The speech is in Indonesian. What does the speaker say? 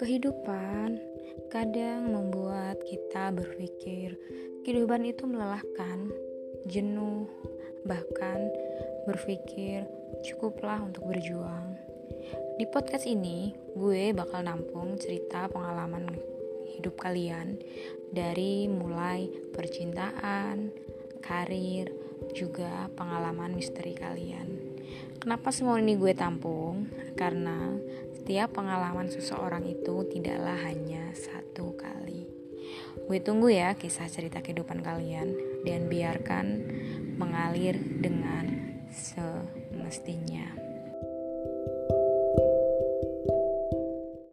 Kehidupan kadang membuat kita berpikir kehidupan itu melelahkan, jenuh, bahkan berpikir cukuplah untuk berjuang. Di podcast ini, gue bakal nampung cerita pengalaman hidup kalian dari mulai percintaan, karir, juga pengalaman misteri kalian. Kenapa semua ini gue tampung? Karena setiap pengalaman seseorang itu tidaklah hanya satu kali. Gue tunggu ya kisah cerita kehidupan kalian dan biarkan mengalir dengan semestinya.